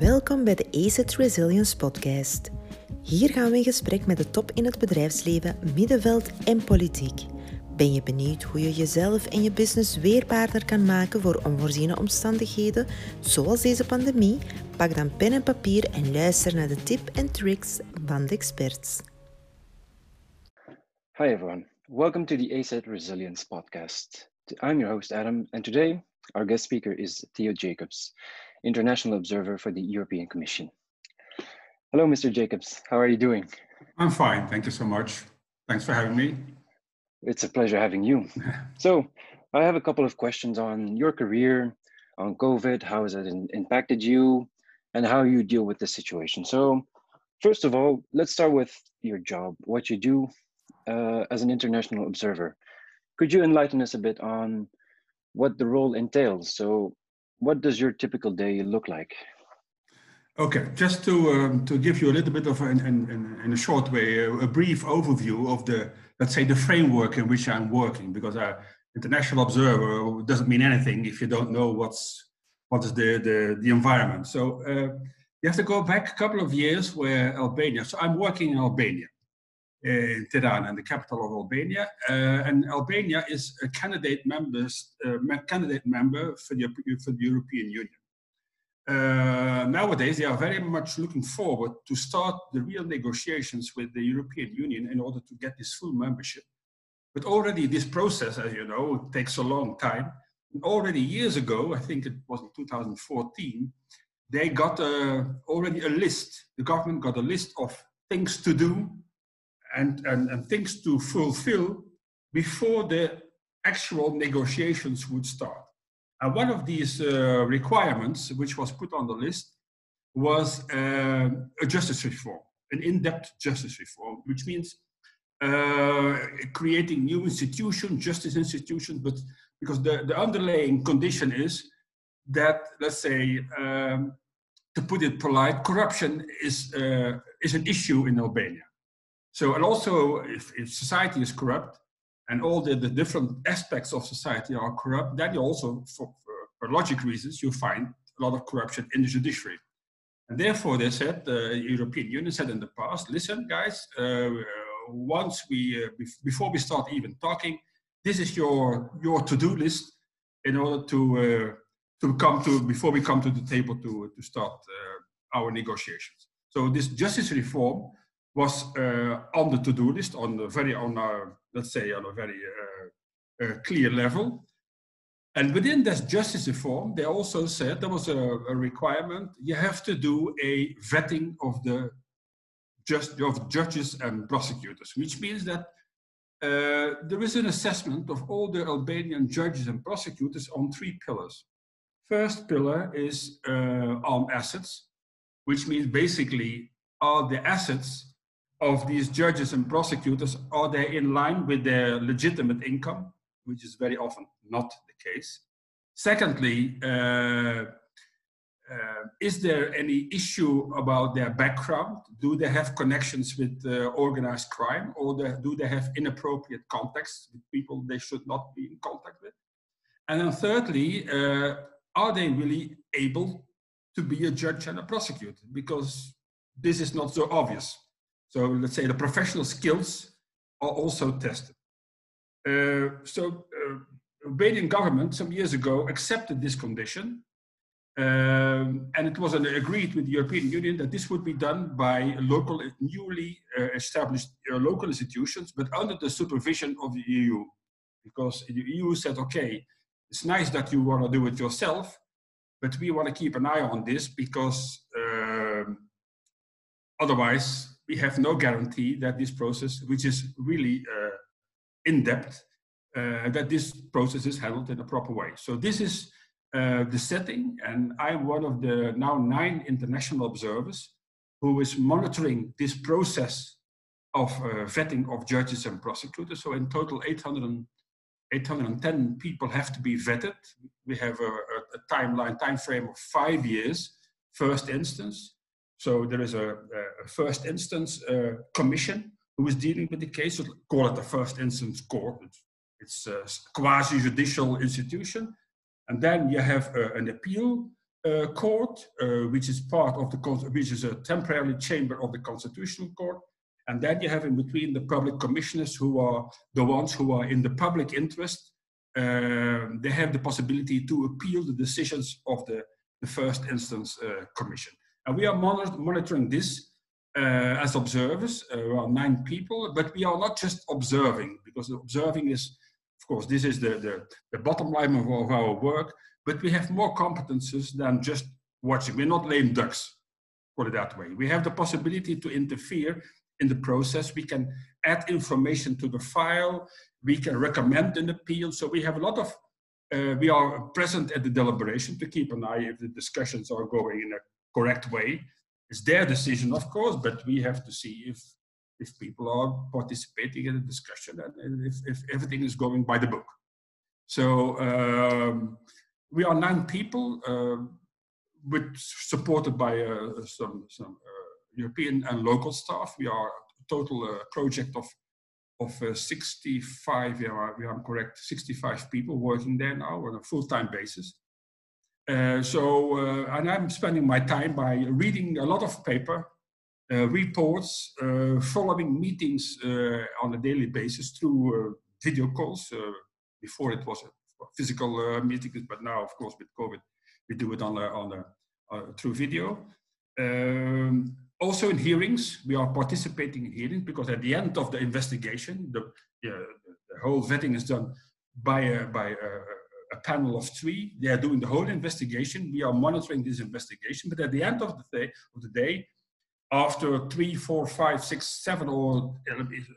Welkom bij de ACET Resilience Podcast. Hier gaan we in gesprek met de top in het bedrijfsleven, middenveld en politiek. Ben je benieuwd hoe je jezelf en je business weerbaarder kan maken voor onvoorziene omstandigheden, zoals deze pandemie? Pak dan pen en papier en luister naar de tip en tricks van de experts. Hi everyone, welcome to the ACET Resilience Podcast. I'm your host Adam, and today our guest speaker is Theo Jacobs. International Observer for the European Commission. Hello, Mr. Jacobs. How are you doing? I'm fine. Thank you so much. Thanks for having me. It's a pleasure having you. so, I have a couple of questions on your career, on COVID, how has it in impacted you, and how you deal with the situation. So, first of all, let's start with your job, what you do uh, as an international observer. Could you enlighten us a bit on what the role entails? So, what does your typical day look like? Okay, just to um, to give you a little bit of an, in, in a short way, a, a, brief overview of the let's say the framework in which I'm working, because an international observer doesn't mean anything if you don't know what's what is the the, the environment. So uh, you have to go back a couple of years where Albania. So I'm working in Albania, in Tirana, the capital of Albania. Uh, and Albania is a candidate, members, uh, candidate member for the, for the European Union. Uh, nowadays, they are very much looking forward to start the real negotiations with the European Union in order to get this full membership. But already this process, as you know, takes a long time. And already years ago, I think it was in 2014, they got a, already a list, the government got a list of things to do and, and, and things to fulfill before the actual negotiations would start. And one of these uh, requirements, which was put on the list, was uh, a justice reform, an in-depth justice reform, which means uh, creating new institutions, justice institutions, but because the, the underlying condition is that, let's say, um, to put it polite, corruption is, uh, is an issue in Albania. So, and also if, if society is corrupt and all the, the different aspects of society are corrupt, then you also, for, for, logic reasons, you find a lot of corruption in the judiciary. And therefore, they said, the European Union said in the past, listen, guys, uh, once we, uh, before we start even talking, this is your, your to-do list in order to, uh, to come to, before we come to the table to, to start uh, our negotiations. So this justice reform was uh, on the to-do list on the very on a, let's say on a very uh, uh, clear level. And within this justice reform, they also said there was a, a, requirement: you have to do a vetting of the just of judges and prosecutors, which means that uh, there is an assessment of all the Albanian judges and prosecutors on three pillars. First pillar is uh, on assets, which means basically are the assets of these judges and prosecutors, are they in line with their legitimate income, which is very often not the case? Secondly, uh, uh, is there any issue about their background? Do they have connections with uh, organized crime or the, do they have inappropriate contacts with people they should not be in contact with? And then thirdly, uh, are they really able to be a judge and a prosecutor? Because this is not so obvious. So let's say the professional skills are also tested. Uh, so uh, Albanian government some years ago accepted this condition um, and it was agreed with the European Union that this would be done by local, newly uh, established uh, local institutions, but under the supervision of the EU. Because the EU said, okay, it's nice that you want to do it yourself, but we want to keep an eye on this because um, otherwise we have no guarantee that this process, which is really uh, in depth, uh, that this process is handled in a proper way. So this is uh, the setting, and I'm one of the now nine international observers who is monitoring this process of uh, vetting of judges and prosecutors. So in total, 800 810 people have to be vetted. We have a, a, a timeline, time frame of five years, first instance. So there is a, a first instance uh, commission who is dealing with the case. So call it a first instance court. It's, it's a quasi-judicial institution. And then you have uh, an appeal uh, court, uh, which is part of the which is a temporary chamber of the constitutional court, and then you have in between the public commissioners who are the ones who are in the public interest. Uh, they have the possibility to appeal the decisions of the, the first instance uh, commission. And we are monitoring this uh, as observers, uh, around nine people, but we are not just observing, because observing is, of course, this is the, the, the bottom line of, of our work, but we have more competences than just watching. We're not lame ducks, put it that way. We have the possibility to interfere in the process. We can add information to the file. We can recommend an appeal. So we have a lot of, uh, we are present at the deliberation to keep an eye if the discussions are going in a correct way. It's their decision, of course, but we have to see if if people are participating in the discussion and if, if everything is going by the book. So um, we are nine people, uh, with supported by uh, some some uh, European and local staff. We are a total uh, project of of uh, 65, yeah, we are correct, 65 people working there now on a full-time basis. Uh, so, uh, and I'm spending my time by reading a lot of paper, uh, reports, uh, following meetings on a daily basis through video calls. before it was a physical meetings, but now, of course, with COVID, we do it on a, on a, through video. Um, also in hearings, we are participating in hearings because at the end of the investigation, the, the whole vetting is done by a, by a, a, panel of three. They are doing the whole investigation. We are monitoring this investigation. But at the end of the day, of the day after three, four, five, six, seven, or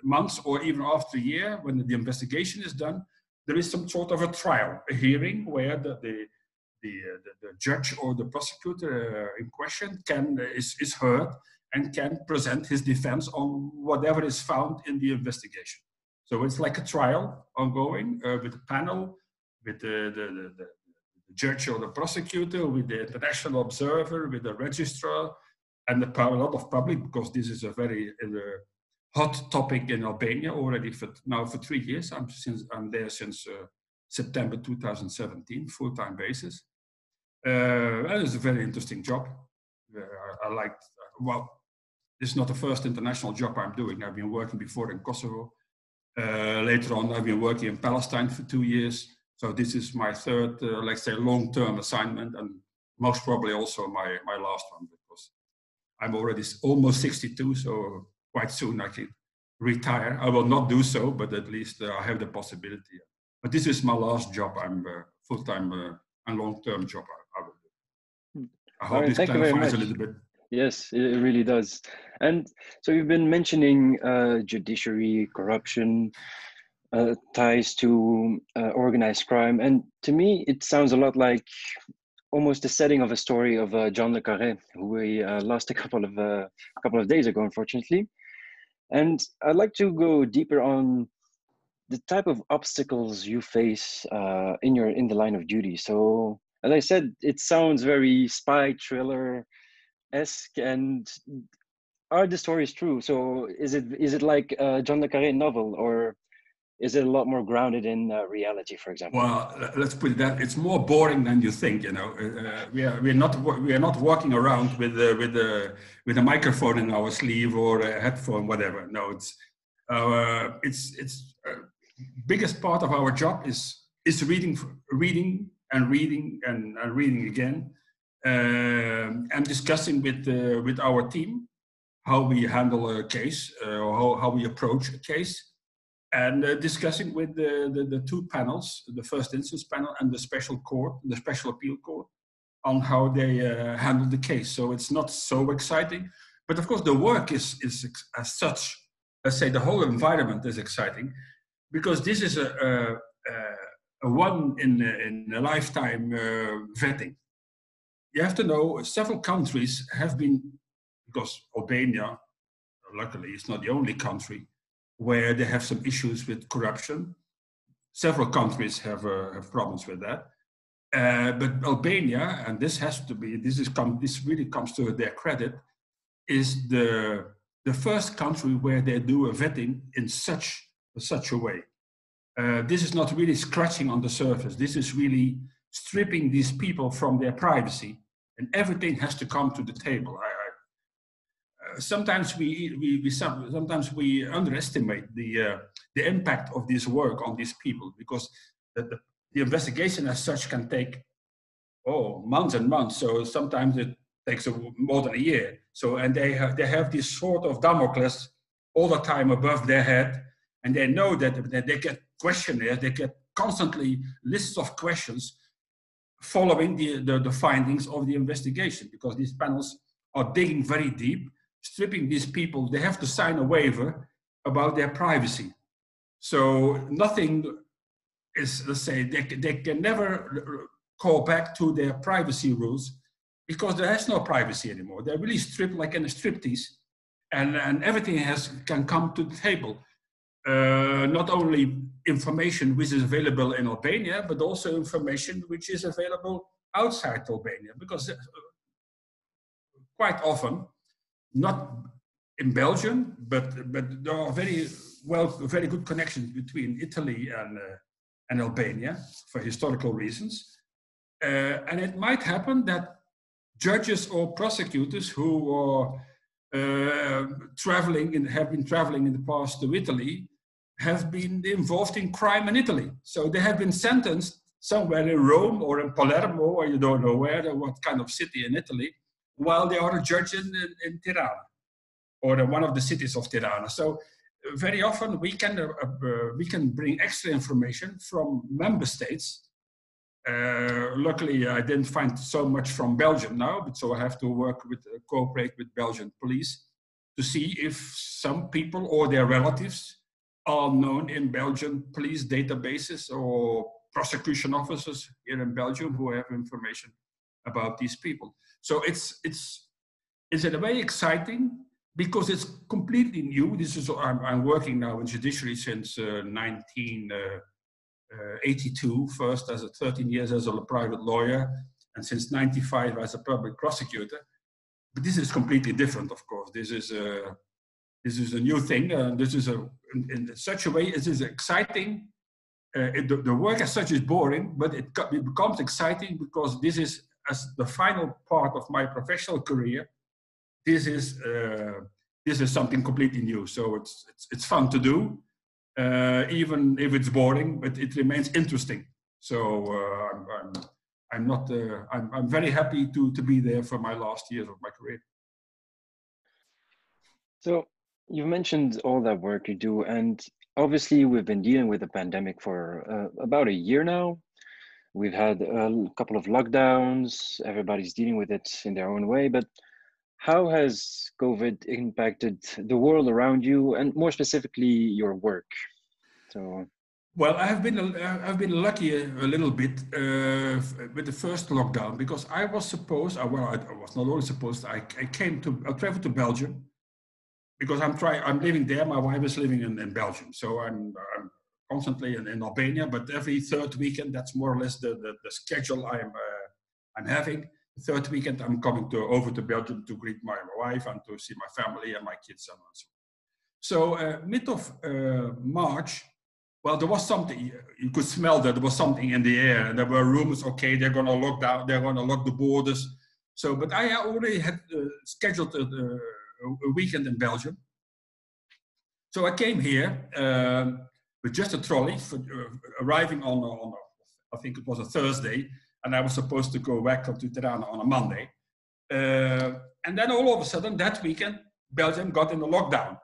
months, or even after a year, when the investigation is done, there is some sort of a trial, a hearing where the, the the, uh, the, the, judge or the prosecutor uh, in question can uh, is, is heard and can present his defense on whatever is found in the investigation. So it's like a trial ongoing uh, with a panel, with the, the, the, the, judge or the prosecutor, with the international observer, with the registrar, and a lot of public, because this is a very uh, hot topic in Albania already for now for three years. I'm, since, I'm there since uh, September 2017, full-time basis. Uh, and it's a very interesting job. Uh, I, I liked, well, this is not the first international job I'm doing. I've been working before in Kosovo. Uh, later on, I've been working in Palestine for two years. So this is my third, uh, let's say, long-term assignment, and most probably also my, my last one because I'm already almost 62, so quite soon I can retire. I will not do so, but at least uh, I have the possibility. But this is my last job. I'm uh, full-time uh, and long-term job. I, I will do. Hmm. I hope right, this clarifies a little bit. Yes, it really does. And so you've been mentioning uh, judiciary, corruption, uh, ties to uh, organized crime, and to me, it sounds a lot like almost the setting of a story of uh, John le Carré, who we uh, lost a couple of uh, a couple of days ago, unfortunately. And I'd like to go deeper on the type of obstacles you face in your in the line of duty. So, as I said, it sounds very spy thriller esque and are the stories true so is it is it like a john le carré novel or is it a lot more grounded in uh, reality for example? Well let's put it that it's more boring than you think you know. Uh, uh we are we're not we are not walking around with uh, with a with a microphone in our sleeve or a headphone whatever. No it's uh, it's it's uh, biggest part of our job is is reading reading and reading and, and reading again um, and discussing with uh, with our team how we handle a case uh, or how, how we approach a case and uh, discussing with the, the, the, two panels, the first instance panel and the special court, the special appeal court, on how they uh, handle the case. So it's not so exciting, but of course the work is, is as such, let's say the whole environment is exciting because this is a, a, a one in a, in a lifetime uh, vetting you have to know several countries have been, because Albania, luckily, is not the only country where they have some issues with corruption. Several countries have, uh, have problems with that. Uh, but Albania, and this has to be, this is come, this really comes to their credit, is the the first country where they do a vetting in such such a way. Uh, this is not really scratching on the surface. This is really stripping these people from their privacy and everything has to come to the table. I, sometimes we, we, we sometimes we underestimate the uh, the impact of this work on these people because the, the, the investigation as such can take oh months and months. So sometimes it takes a, more than a year. So and they have they have this sort of Damocles all the time above their head, and they know that, that they get questionnaires, they get constantly lists of questions following the, the, the findings of the investigation because these panels are digging very deep, stripping these people. They have to sign a waiver about their privacy. So nothing is, let's say, they, they can never call back to their privacy rules because there is no privacy anymore. They're really stripped like in a striptease, and, and everything has can come to the table. Uh, not only information which is available in Albania, but also information which is available outside Albania, because uh, quite often, not in Belgium, but but there are very well very good connections between Italy and uh, and Albania for historical reasons, uh, and it might happen that judges or prosecutors who are uh, traveling and have been traveling in the past to Italy have been involved in crime in Italy. So they have been sentenced somewhere in Rome or in Palermo, or you don't know where, or what kind of city in Italy, while they are a judge in, in, in Tirana or one of the cities of Tirana. So very often we can, uh, uh, we can bring extra information from member states. Uh, luckily, I didn't find so much from Belgium now, but so I have to work with, uh, cooperate with Belgian police to see if some people or their relatives are known in Belgian police databases or prosecution officers here in Belgium who have information about these people. So it's it's it's in a way exciting because it's completely new. This is I'm, I'm working now in judiciary since uh, 1982. Uh, uh, first as a 13 years as a private lawyer, and since 95 as a public prosecutor. But this is completely different, of course. This is a this is a new thing. Uh, this is a in, in, such a way it is exciting. Uh, it, the, the, work as such is boring, but it, it becomes exciting because this is as the final part of my professional career. This is uh, this is something completely new. So it's it's, it's fun to do, uh, even if it's boring, but it remains interesting. So uh, I'm, I'm I'm not uh, I'm I'm very happy to to be there for my last years of my career. So you've mentioned all that work you do, and obviously we've been dealing with the pandemic for uh, about a year now. We've had a couple of lockdowns. Everybody's dealing with it in their own way, but how has COVID impacted the world around you, and more specifically your work? So. Well, I have been I've been lucky a, little bit uh, with the first lockdown because I was supposed well I, was not only supposed I, I came to I traveled to Belgium because I'm trying, I'm living there. My wife is living in, in Belgium, so I'm, I'm constantly in, in, Albania. But every third weekend, that's more or less the, the, the schedule I'm uh, I'm having. Third weekend, I'm coming to over to Belgium to greet my, wife and to see my family and my kids and so. So uh, mid of uh, March, well, there was something you could smell that there was something in the air, and there were rumors. Okay, they're going to lock down, they're going to lock the borders. So, but I already had uh, scheduled the a weekend in Belgium. So I came here um, with just a trolley, for, uh, arriving on, on a, I think it was a Thursday, and I was supposed to go back to Tirana on a Monday. Uh, and then all of a sudden, that weekend, Belgium got in a lockdown.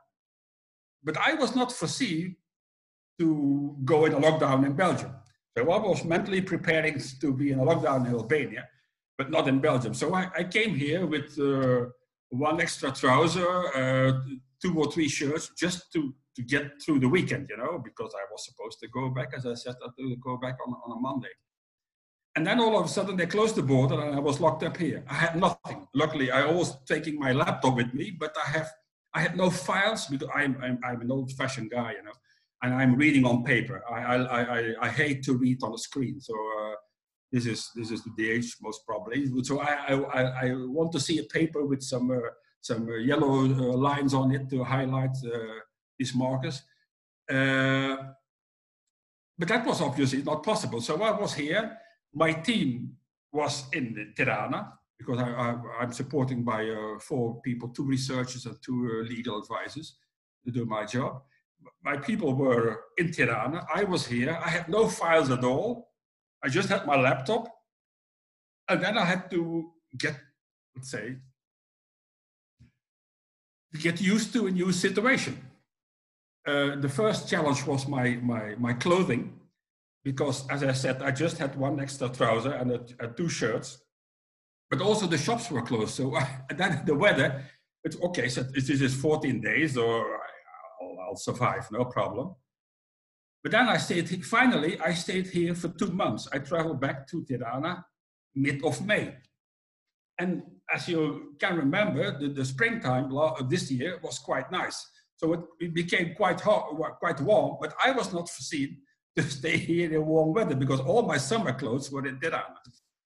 But I was not foreseen to go in a lockdown in Belgium. So I was mentally preparing to be in a lockdown in Albania, but not in Belgium. So I, I came here with uh, one extra trouser, uh, two or three shirts, just to to get through the weekend, you know, because I was supposed to go back, as I said, to go back on, on a Monday. And then all of a sudden they closed the border and I was locked up here. I had nothing. Luckily, I was taking my laptop with me, but I have I had no files because I'm I'm, I'm an old-fashioned guy, you know, and I'm reading on paper. I I, I, I hate to read on the screen, so. Uh, this is this is the age most probably. So I I, I want to see a paper with some uh, some yellow uh, lines on it to highlight uh, these markers. Uh, but that was obviously not possible. So I was here. My team was in Tirana because I, am supporting by uh, four people, two researchers and two uh, legal advisors to do my job. My people were in Tirana. I was here. I had no files at all. I just had my laptop. And then I had to get, let's say, get used to a new situation. Uh, the first challenge was my, my, my clothing, because as I said, I just had one extra trouser and, a, and two shirts but also the shops were closed. So then the weather, it's okay, so this is 14 days or I'll, I'll, survive, no problem. But then I stayed, finally, I stayed here for two months. I traveled back to Tirana mid of May. And as you can remember, the, the springtime of this year was quite nice. So it, became quite hot, quite warm, but I was not foreseen to stay here in warm weather because all my summer clothes were in Tirana.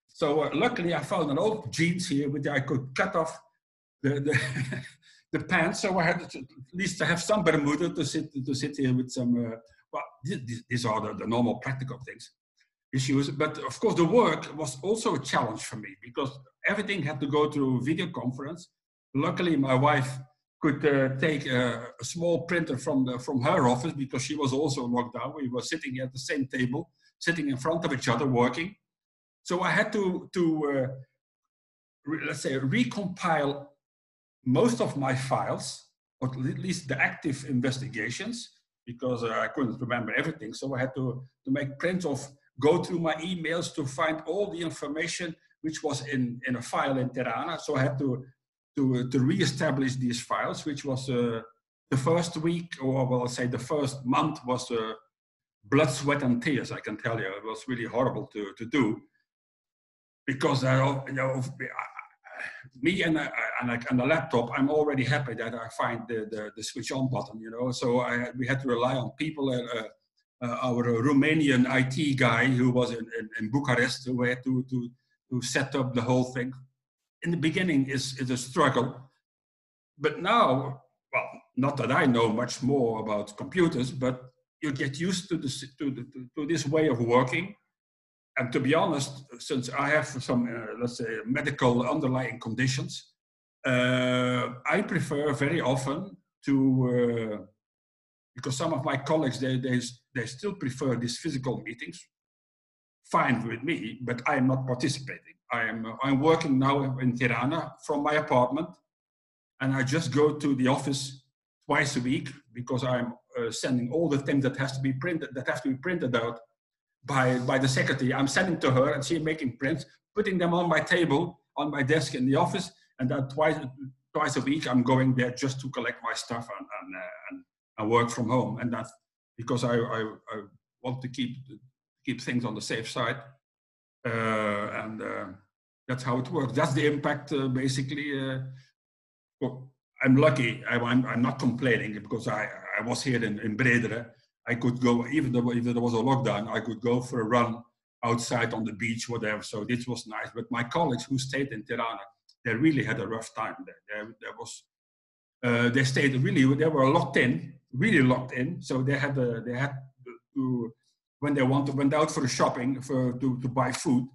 So uh, luckily, I found an old jeans here which I could cut off the the, the pants. So I had to, at least to have some Bermuda to sit to sit here with some. Uh, well, these are the, the normal practical things issues. But of course, the work was also a challenge for me because everything had to go through video conference. Luckily, my wife could uh, take a, a, small printer from the, from her office because she was also locked down. We were sitting at the same table, sitting in front of each other, working. So I had to, to uh, let's say, recompile most of my files, or at least the active investigations, because uh, I couldn't remember everything. So I had to, to make prints of, go through my emails to find all the information which was in, in a file in Tirana. So I had to, to, to re-establish these files, which was uh, the first week, or well, say the first month was uh, blood, sweat, and tears, I can tell you. It was really horrible to, to do because I, you know, me and, and, and the laptop, I'm already happy that I find the, the, the switch on button, you know. So I, we had to rely on people, uh, uh, our Romanian IT guy who was in, in, in, Bucharest, who had to, to, to set up the whole thing. In the beginning, is is a struggle, but now, well, not that I know much more about computers, but you get used to this to, the, to, this way of working and to be honest, since I have some, uh, let's say, medical underlying conditions, uh, I prefer very often to, uh, because some of my colleagues, they, they, they still prefer these physical meetings. Fine with me, but I am not participating. I am, I'm working now in Tirana from my apartment, and I just go to the office twice a week because I'm uh, sending all the things that has to be printed, that have to be printed out by, by the secretary. I'm sending to her and she's making prints, putting them on my table, on my desk in the office. And then twice, twice a week, I'm going there just to collect my stuff and, and, uh, and, and work from home. And that's because I, I, I, want to keep, keep things on the safe side. Uh, and uh, that's how it works. That's the impact, uh, basically. Well, I'm lucky. I, am I'm not complaining because I, I was here in, in Bredene I could go, even though if there was a lockdown, I could go for a run outside on the beach, whatever. So this was nice. But my colleagues who stayed in Tirana, they really had a rough time there. There, there was, uh, they stayed really, they were locked in, really locked in. So they had, uh, they had to, when they wanted, went out for shopping for to, to buy food,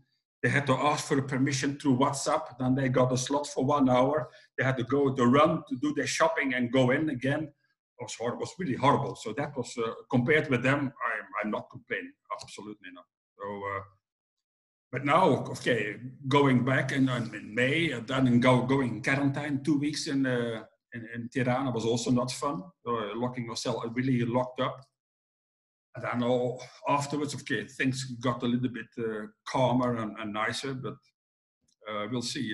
they had to ask for permission through WhatsApp. Then they got a slot for one hour. They had to go to run to do their shopping and go in again was horrible, was really horrible. So that was uh, compared with them, I'm, I'm not complaining, absolutely not. So, uh, but now, okay, going back in, in May, uh, then go, going in quarantine two weeks in, uh, in, in Tirana was also not fun. Uh, locking yourself really locked up. And then all, afterwards, okay, things got a little bit uh, calmer and, and, nicer, but uh, we'll see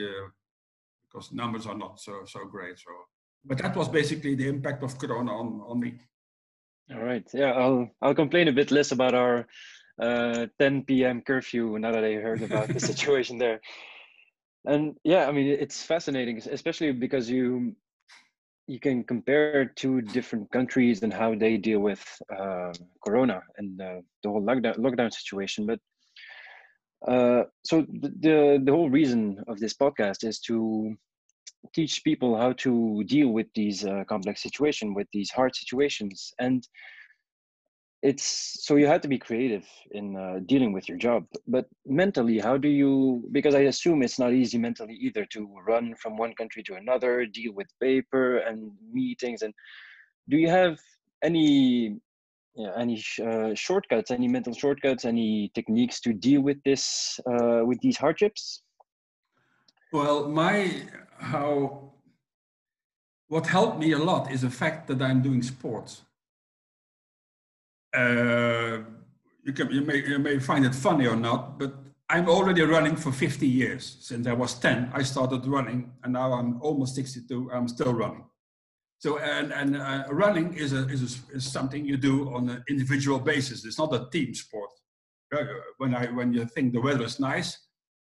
because numbers are not so so great. So but that was basically the impact of Corona on, on me. All right. Yeah, I'll I'll complain a bit less about our uh, 10 p.m. curfew now that I heard about the situation there. And yeah, I mean it's fascinating, especially because you you can compare two different countries and how they deal with uh, Corona and uh, the whole lockdown lockdown situation. But uh, so the, the the whole reason of this podcast is to teach people how to deal with these uh, complex situations, with these hard situations. And it's so you had to be creative in uh, dealing with your job but mentally how do you because i assume it's not easy mentally either to run from one country to another deal with paper and meetings and do you have any yeah, any uh, shortcuts any mental shortcuts any techniques to deal with this uh, with these hardships? Well my how what helped me a lot is the fact that i'm doing sports uh, you, can, you, may, you may find it funny or not, but I'm already running for 50 years. Since I was 10, I started running, and now I'm almost 62. I'm still running. So, and, and uh, running is, a, is, a, is something you do on an individual basis. It's not a team sport. Uh, when, I, when you think the weather is nice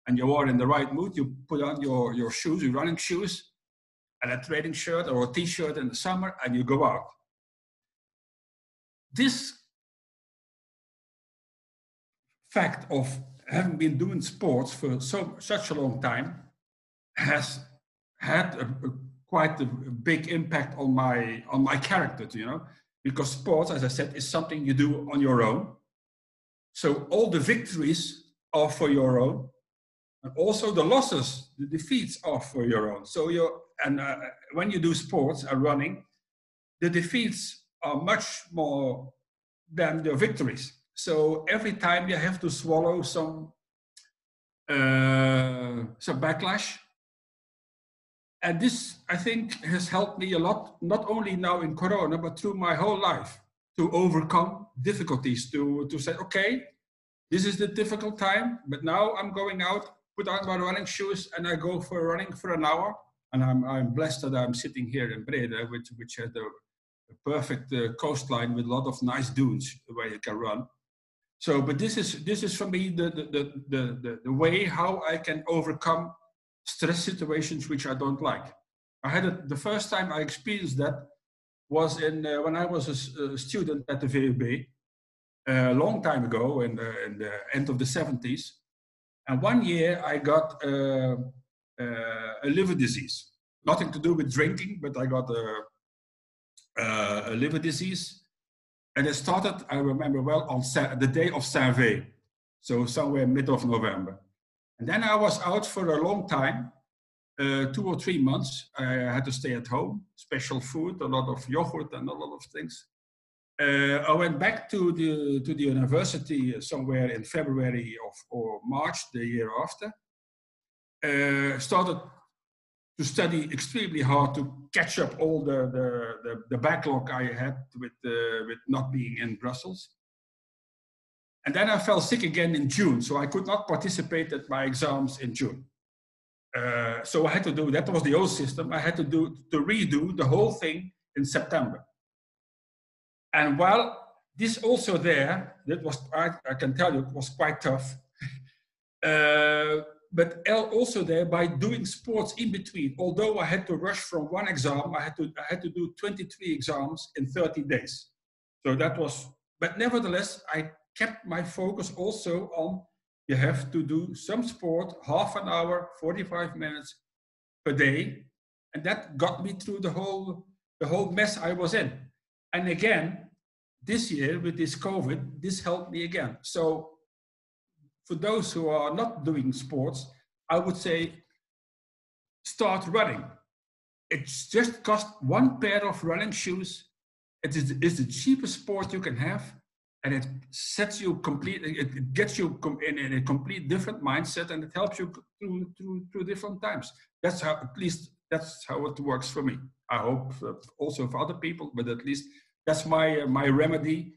and you are in the right mood, you put on your, your shoes, your running shoes, and a training shirt or a t-shirt in the summer, and you go out. This fact of having been doing sports for so such a long time has had a, a, quite a big impact on my on my character you know? Because sports as i said is something you do on your own. So all the victories are for your own and also the losses the defeats are for your own. So you and uh, when you do sports and running the defeats are much more than the victories so every time you have to swallow some uh, some backlash. And this, I think, has helped me a lot, not only now in Corona, but through my whole life to overcome difficulties, to, to say, okay, this is the difficult time, but now I'm going out, put on my running shoes, and I go for running for an hour. And I'm, I'm blessed that I'm sitting here in Bredene, which, which has a, perfect uh, coastline with a lot of nice dunes where you can run. So, but this is this is for me the the, the the the way how I can overcome stress situations which I don't like. I had it the first time I experienced that was in uh, when I was a, a, student at the VUB uh, a long time ago in the, in the end of the 70s. And one year I got uh, uh, a liver disease. Nothing to do with drinking, but I got a, uh, a liver disease and it started, I remember well, on the day of Saint so somewhere mid of November. And then I was out for a long time, uh, two or three months. I had to stay at home, special food, a lot of yogurt and a lot of things. Uh, I went back to the to the university somewhere in February of, or March the year after. Uh, started to study extremely hard to catch up all the, the, the, the backlog I had with, uh, with not being in Brussels. And then I fell sick again in June, so I could not participate at my exams in June. Uh, so I had to do, that was the old system, I had to do, to redo the whole thing in September. And while this also there, that was, I, I can tell you, it was quite tough. uh, but also there by doing sports in between. Although I had to rush from one exam, I had to I had to do 23 exams in 30 days. So that was, but nevertheless, I kept my focus also on you have to do some sport, half an hour, 45 minutes per day, and that got me through the whole the whole mess I was in. And again, this year with this COVID, this helped me again. So for those who are not doing sports, I would say start running. It's just cost one pair of running shoes. It is, is the cheapest sport you can have, and it sets you complete. It gets you in, in a complete different mindset, and it helps you through through through different times. That's how, at least, that's how it works for me. I hope also for other people, but at least that's my uh, my remedy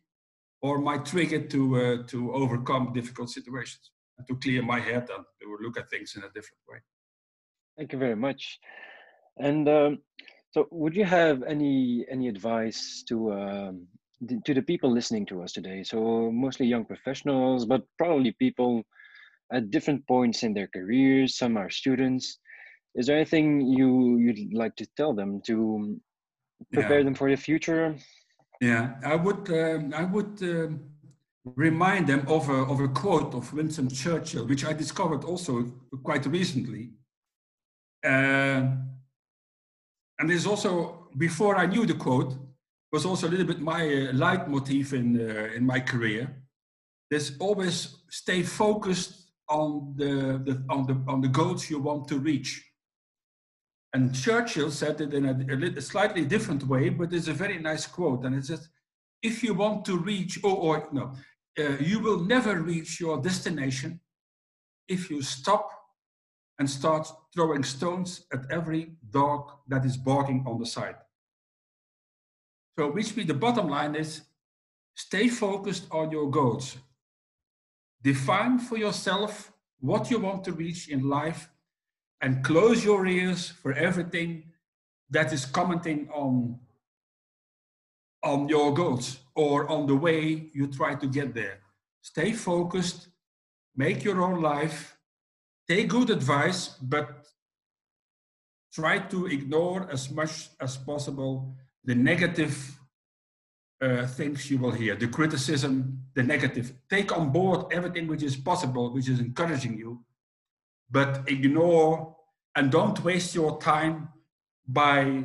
or my trigger to uh, to overcome difficult situations and to clear my head and to look at things in a different way. Thank you very much. And um, so, would you have any any advice to um, to the people listening to us today? So mostly young professionals, but probably people at different points in their careers. Some are students. Is there anything you you'd like to tell them to prepare yeah. them for the future? Yeah, I would, um, I would um, remind them of a, of a quote of Winston Churchill, which I discovered also quite recently. Uh, and there's also, before I knew the quote, was also a little bit my uh, leitmotif in, uh, in my career. There's always stay focused on the, the, on, the, on the goals you want to reach. And Churchill said it in a, a, slightly different way, but it's a very nice quote. And it says, if you want to reach, or, or no, uh, you will never reach your destination if you stop and start throwing stones at every dog that is barking on the side. So which means the bottom line is stay focused on your goals. Define for yourself what you want to reach in life and close your ears for everything that is commenting on, on your goals or on the way you try to get there. Stay focused, make your own life, take good advice, but try to ignore as much as possible the negative uh, things you will hear, the criticism, the negative. Take on board everything which is possible, which is encouraging you, but ignore and don't waste your time by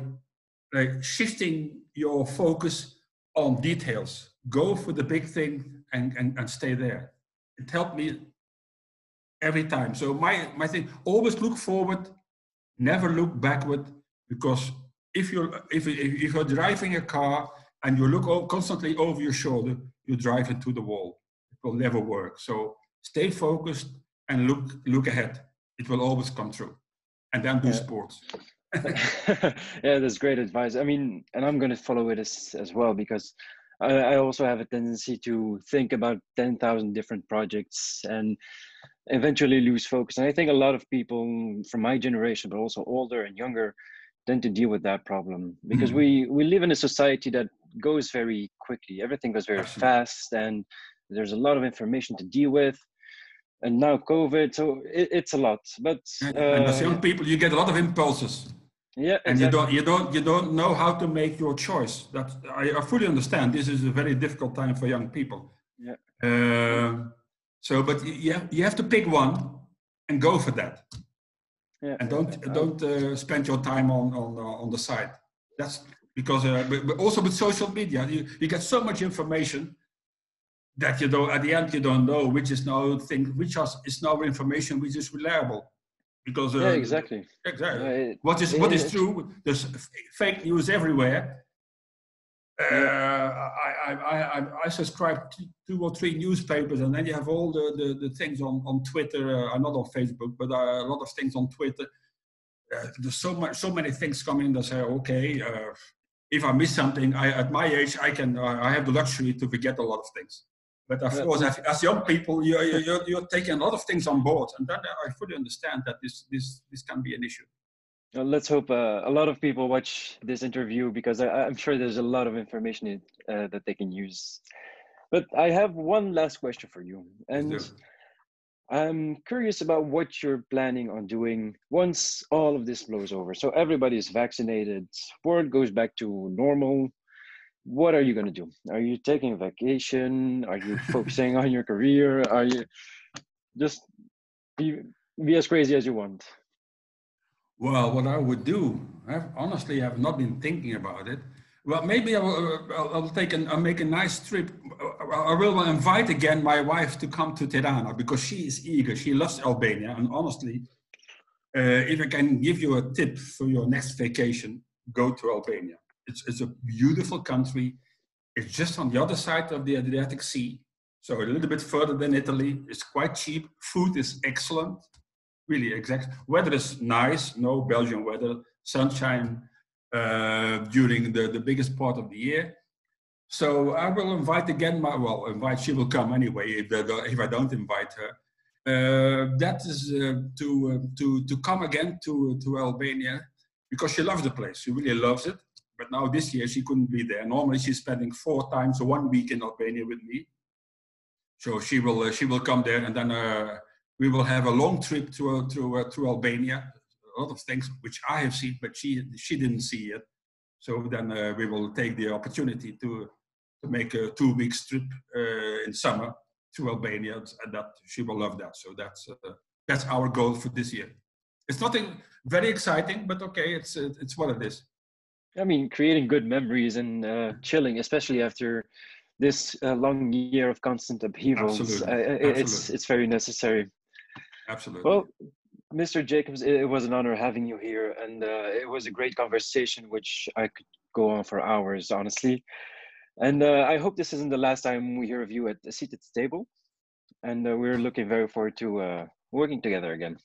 like, shifting your focus on details. Go for the big thing and, and, and stay there. It helped me every time. So my, my thing, always look forward, never look backward, because if you're, if, if you're driving a car and you look constantly over your shoulder, you drive into the wall. It will never work. So stay focused and look, look ahead. It will always come true. And then do yeah. sports. yeah, that's great advice. I mean, and I'm going to follow it as, as well because I, I also have a tendency to think about 10,000 different projects and eventually lose focus. And I think a lot of people from my generation, but also older and younger, tend to deal with that problem because mm. we we live in a society that goes very quickly. Everything goes very fast, and there's a lot of information to deal with. And now COVID, so it, it's a lot. But uh, and as young people, you get a lot of impulses. Yeah, and exactly. you don't you don't you don't know how to make your choice. That I, I fully understand. This is a very difficult time for young people. Yeah. Uh, so, but you have, you have to pick one and go for that. Yeah. And don't yeah. don't uh, spend your time on on uh, on the side. That's because uh, but, but also with social media, you, you get so much information that you don't at the end you don't know which is no thing which is, is now information which is reliable. Because uh, yeah exactly. exactly. It, what is what is true there's fake news everywhere. Uh, I, I, I, I, subscribe to two or three newspapers, and then you have all the, the, the things on, on Twitter, uh, not on Facebook, but uh, a lot of things on Twitter. Uh, there's so much, so many things coming that say, okay, uh, if I miss something, I, at my age, I can, uh, I have the luxury to forget a lot of things. But of course, as, young people, you're, you're, you're taking a lot of things on board, and then I fully understand that this, this, this can be an issue. Let's hope uh, a lot of people watch this interview because I, am sure there's a lot of information uh, that they can use. But I have one last question for you, and I'm curious about what you're planning on doing once all of this blows over. So everybody is vaccinated, world goes back to normal. What are you going to do? Are you taking a vacation? Are you focusing on your career? Are you just be, be as crazy as you want? Well, what I would do, I've, honestly, I've not been thinking about it. Well, maybe I will, uh, I'll, I'll take an, I'll make a nice trip. Uh, uh, I will invite again my wife to come to Tirana because she is eager. She loves Albania. And honestly, uh, if I can give you a tip for your next vacation, go to Albania. It's, it's a beautiful country. It's just on the other side of the Adriatic Sea. So a little bit further than Italy. It's quite cheap. Food is excellent really exact. Weather is nice, no Belgian weather, sunshine uh, during the, the biggest part of the year. So I will invite again my, well, invite, she will come anyway if, if I don't invite her. Uh, that is uh, to, uh, to, to come again to, to Albania because she loves the place. She really loves it. But now this year she couldn't be there. Normally she's spending four times one week in Albania with me. So she will, uh, she will come there and then uh, we will have a long trip to uh, to uh, to Albania. A lot of things which I have seen, but she she didn't see it. So then uh, we will take the opportunity to to make a two weeks trip in summer to Albania, and that she will love that. So that's that's our goal for this year. It's nothing very exciting, but okay, it's it's what it is. I mean, creating good memories and uh, chilling, especially after this uh, long year of constant upheavals. Absolutely. Uh, Absolutely. It's it's very necessary. Absolutely. Well, Mr. Jacobs, it was an honor having you here, and uh, it was a great conversation, which I could go on for hours, honestly. And uh, I hope this isn't the last time we hear of you at the seated table. And uh, we're looking very forward to uh, working together again.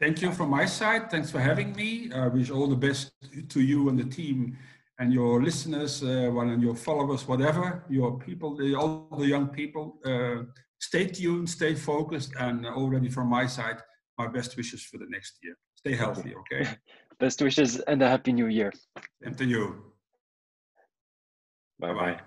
Thank you from my side. Thanks for having me. I wish all the best to you and the team and your listeners, uh, one and your followers, whatever, your people, the, all the young people. Uh, stay tuned, stay focused, and already from my side, my best wishes for the next year. Stay healthy, okay? Best wishes and a happy new year. And to you. Bye bye.